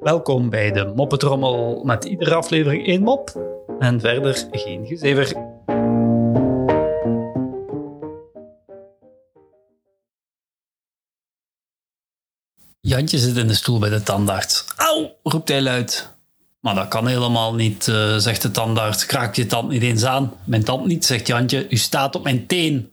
Welkom bij de Moppetrommel met iedere aflevering één mop en verder geen gezever. Jantje zit in de stoel bij de tandarts. Auw, roept hij luid. Maar dat kan helemaal niet, eh, zegt de tandarts. Kraak je tand niet eens aan. Mijn tand niet, zegt Jantje. U staat op mijn teen.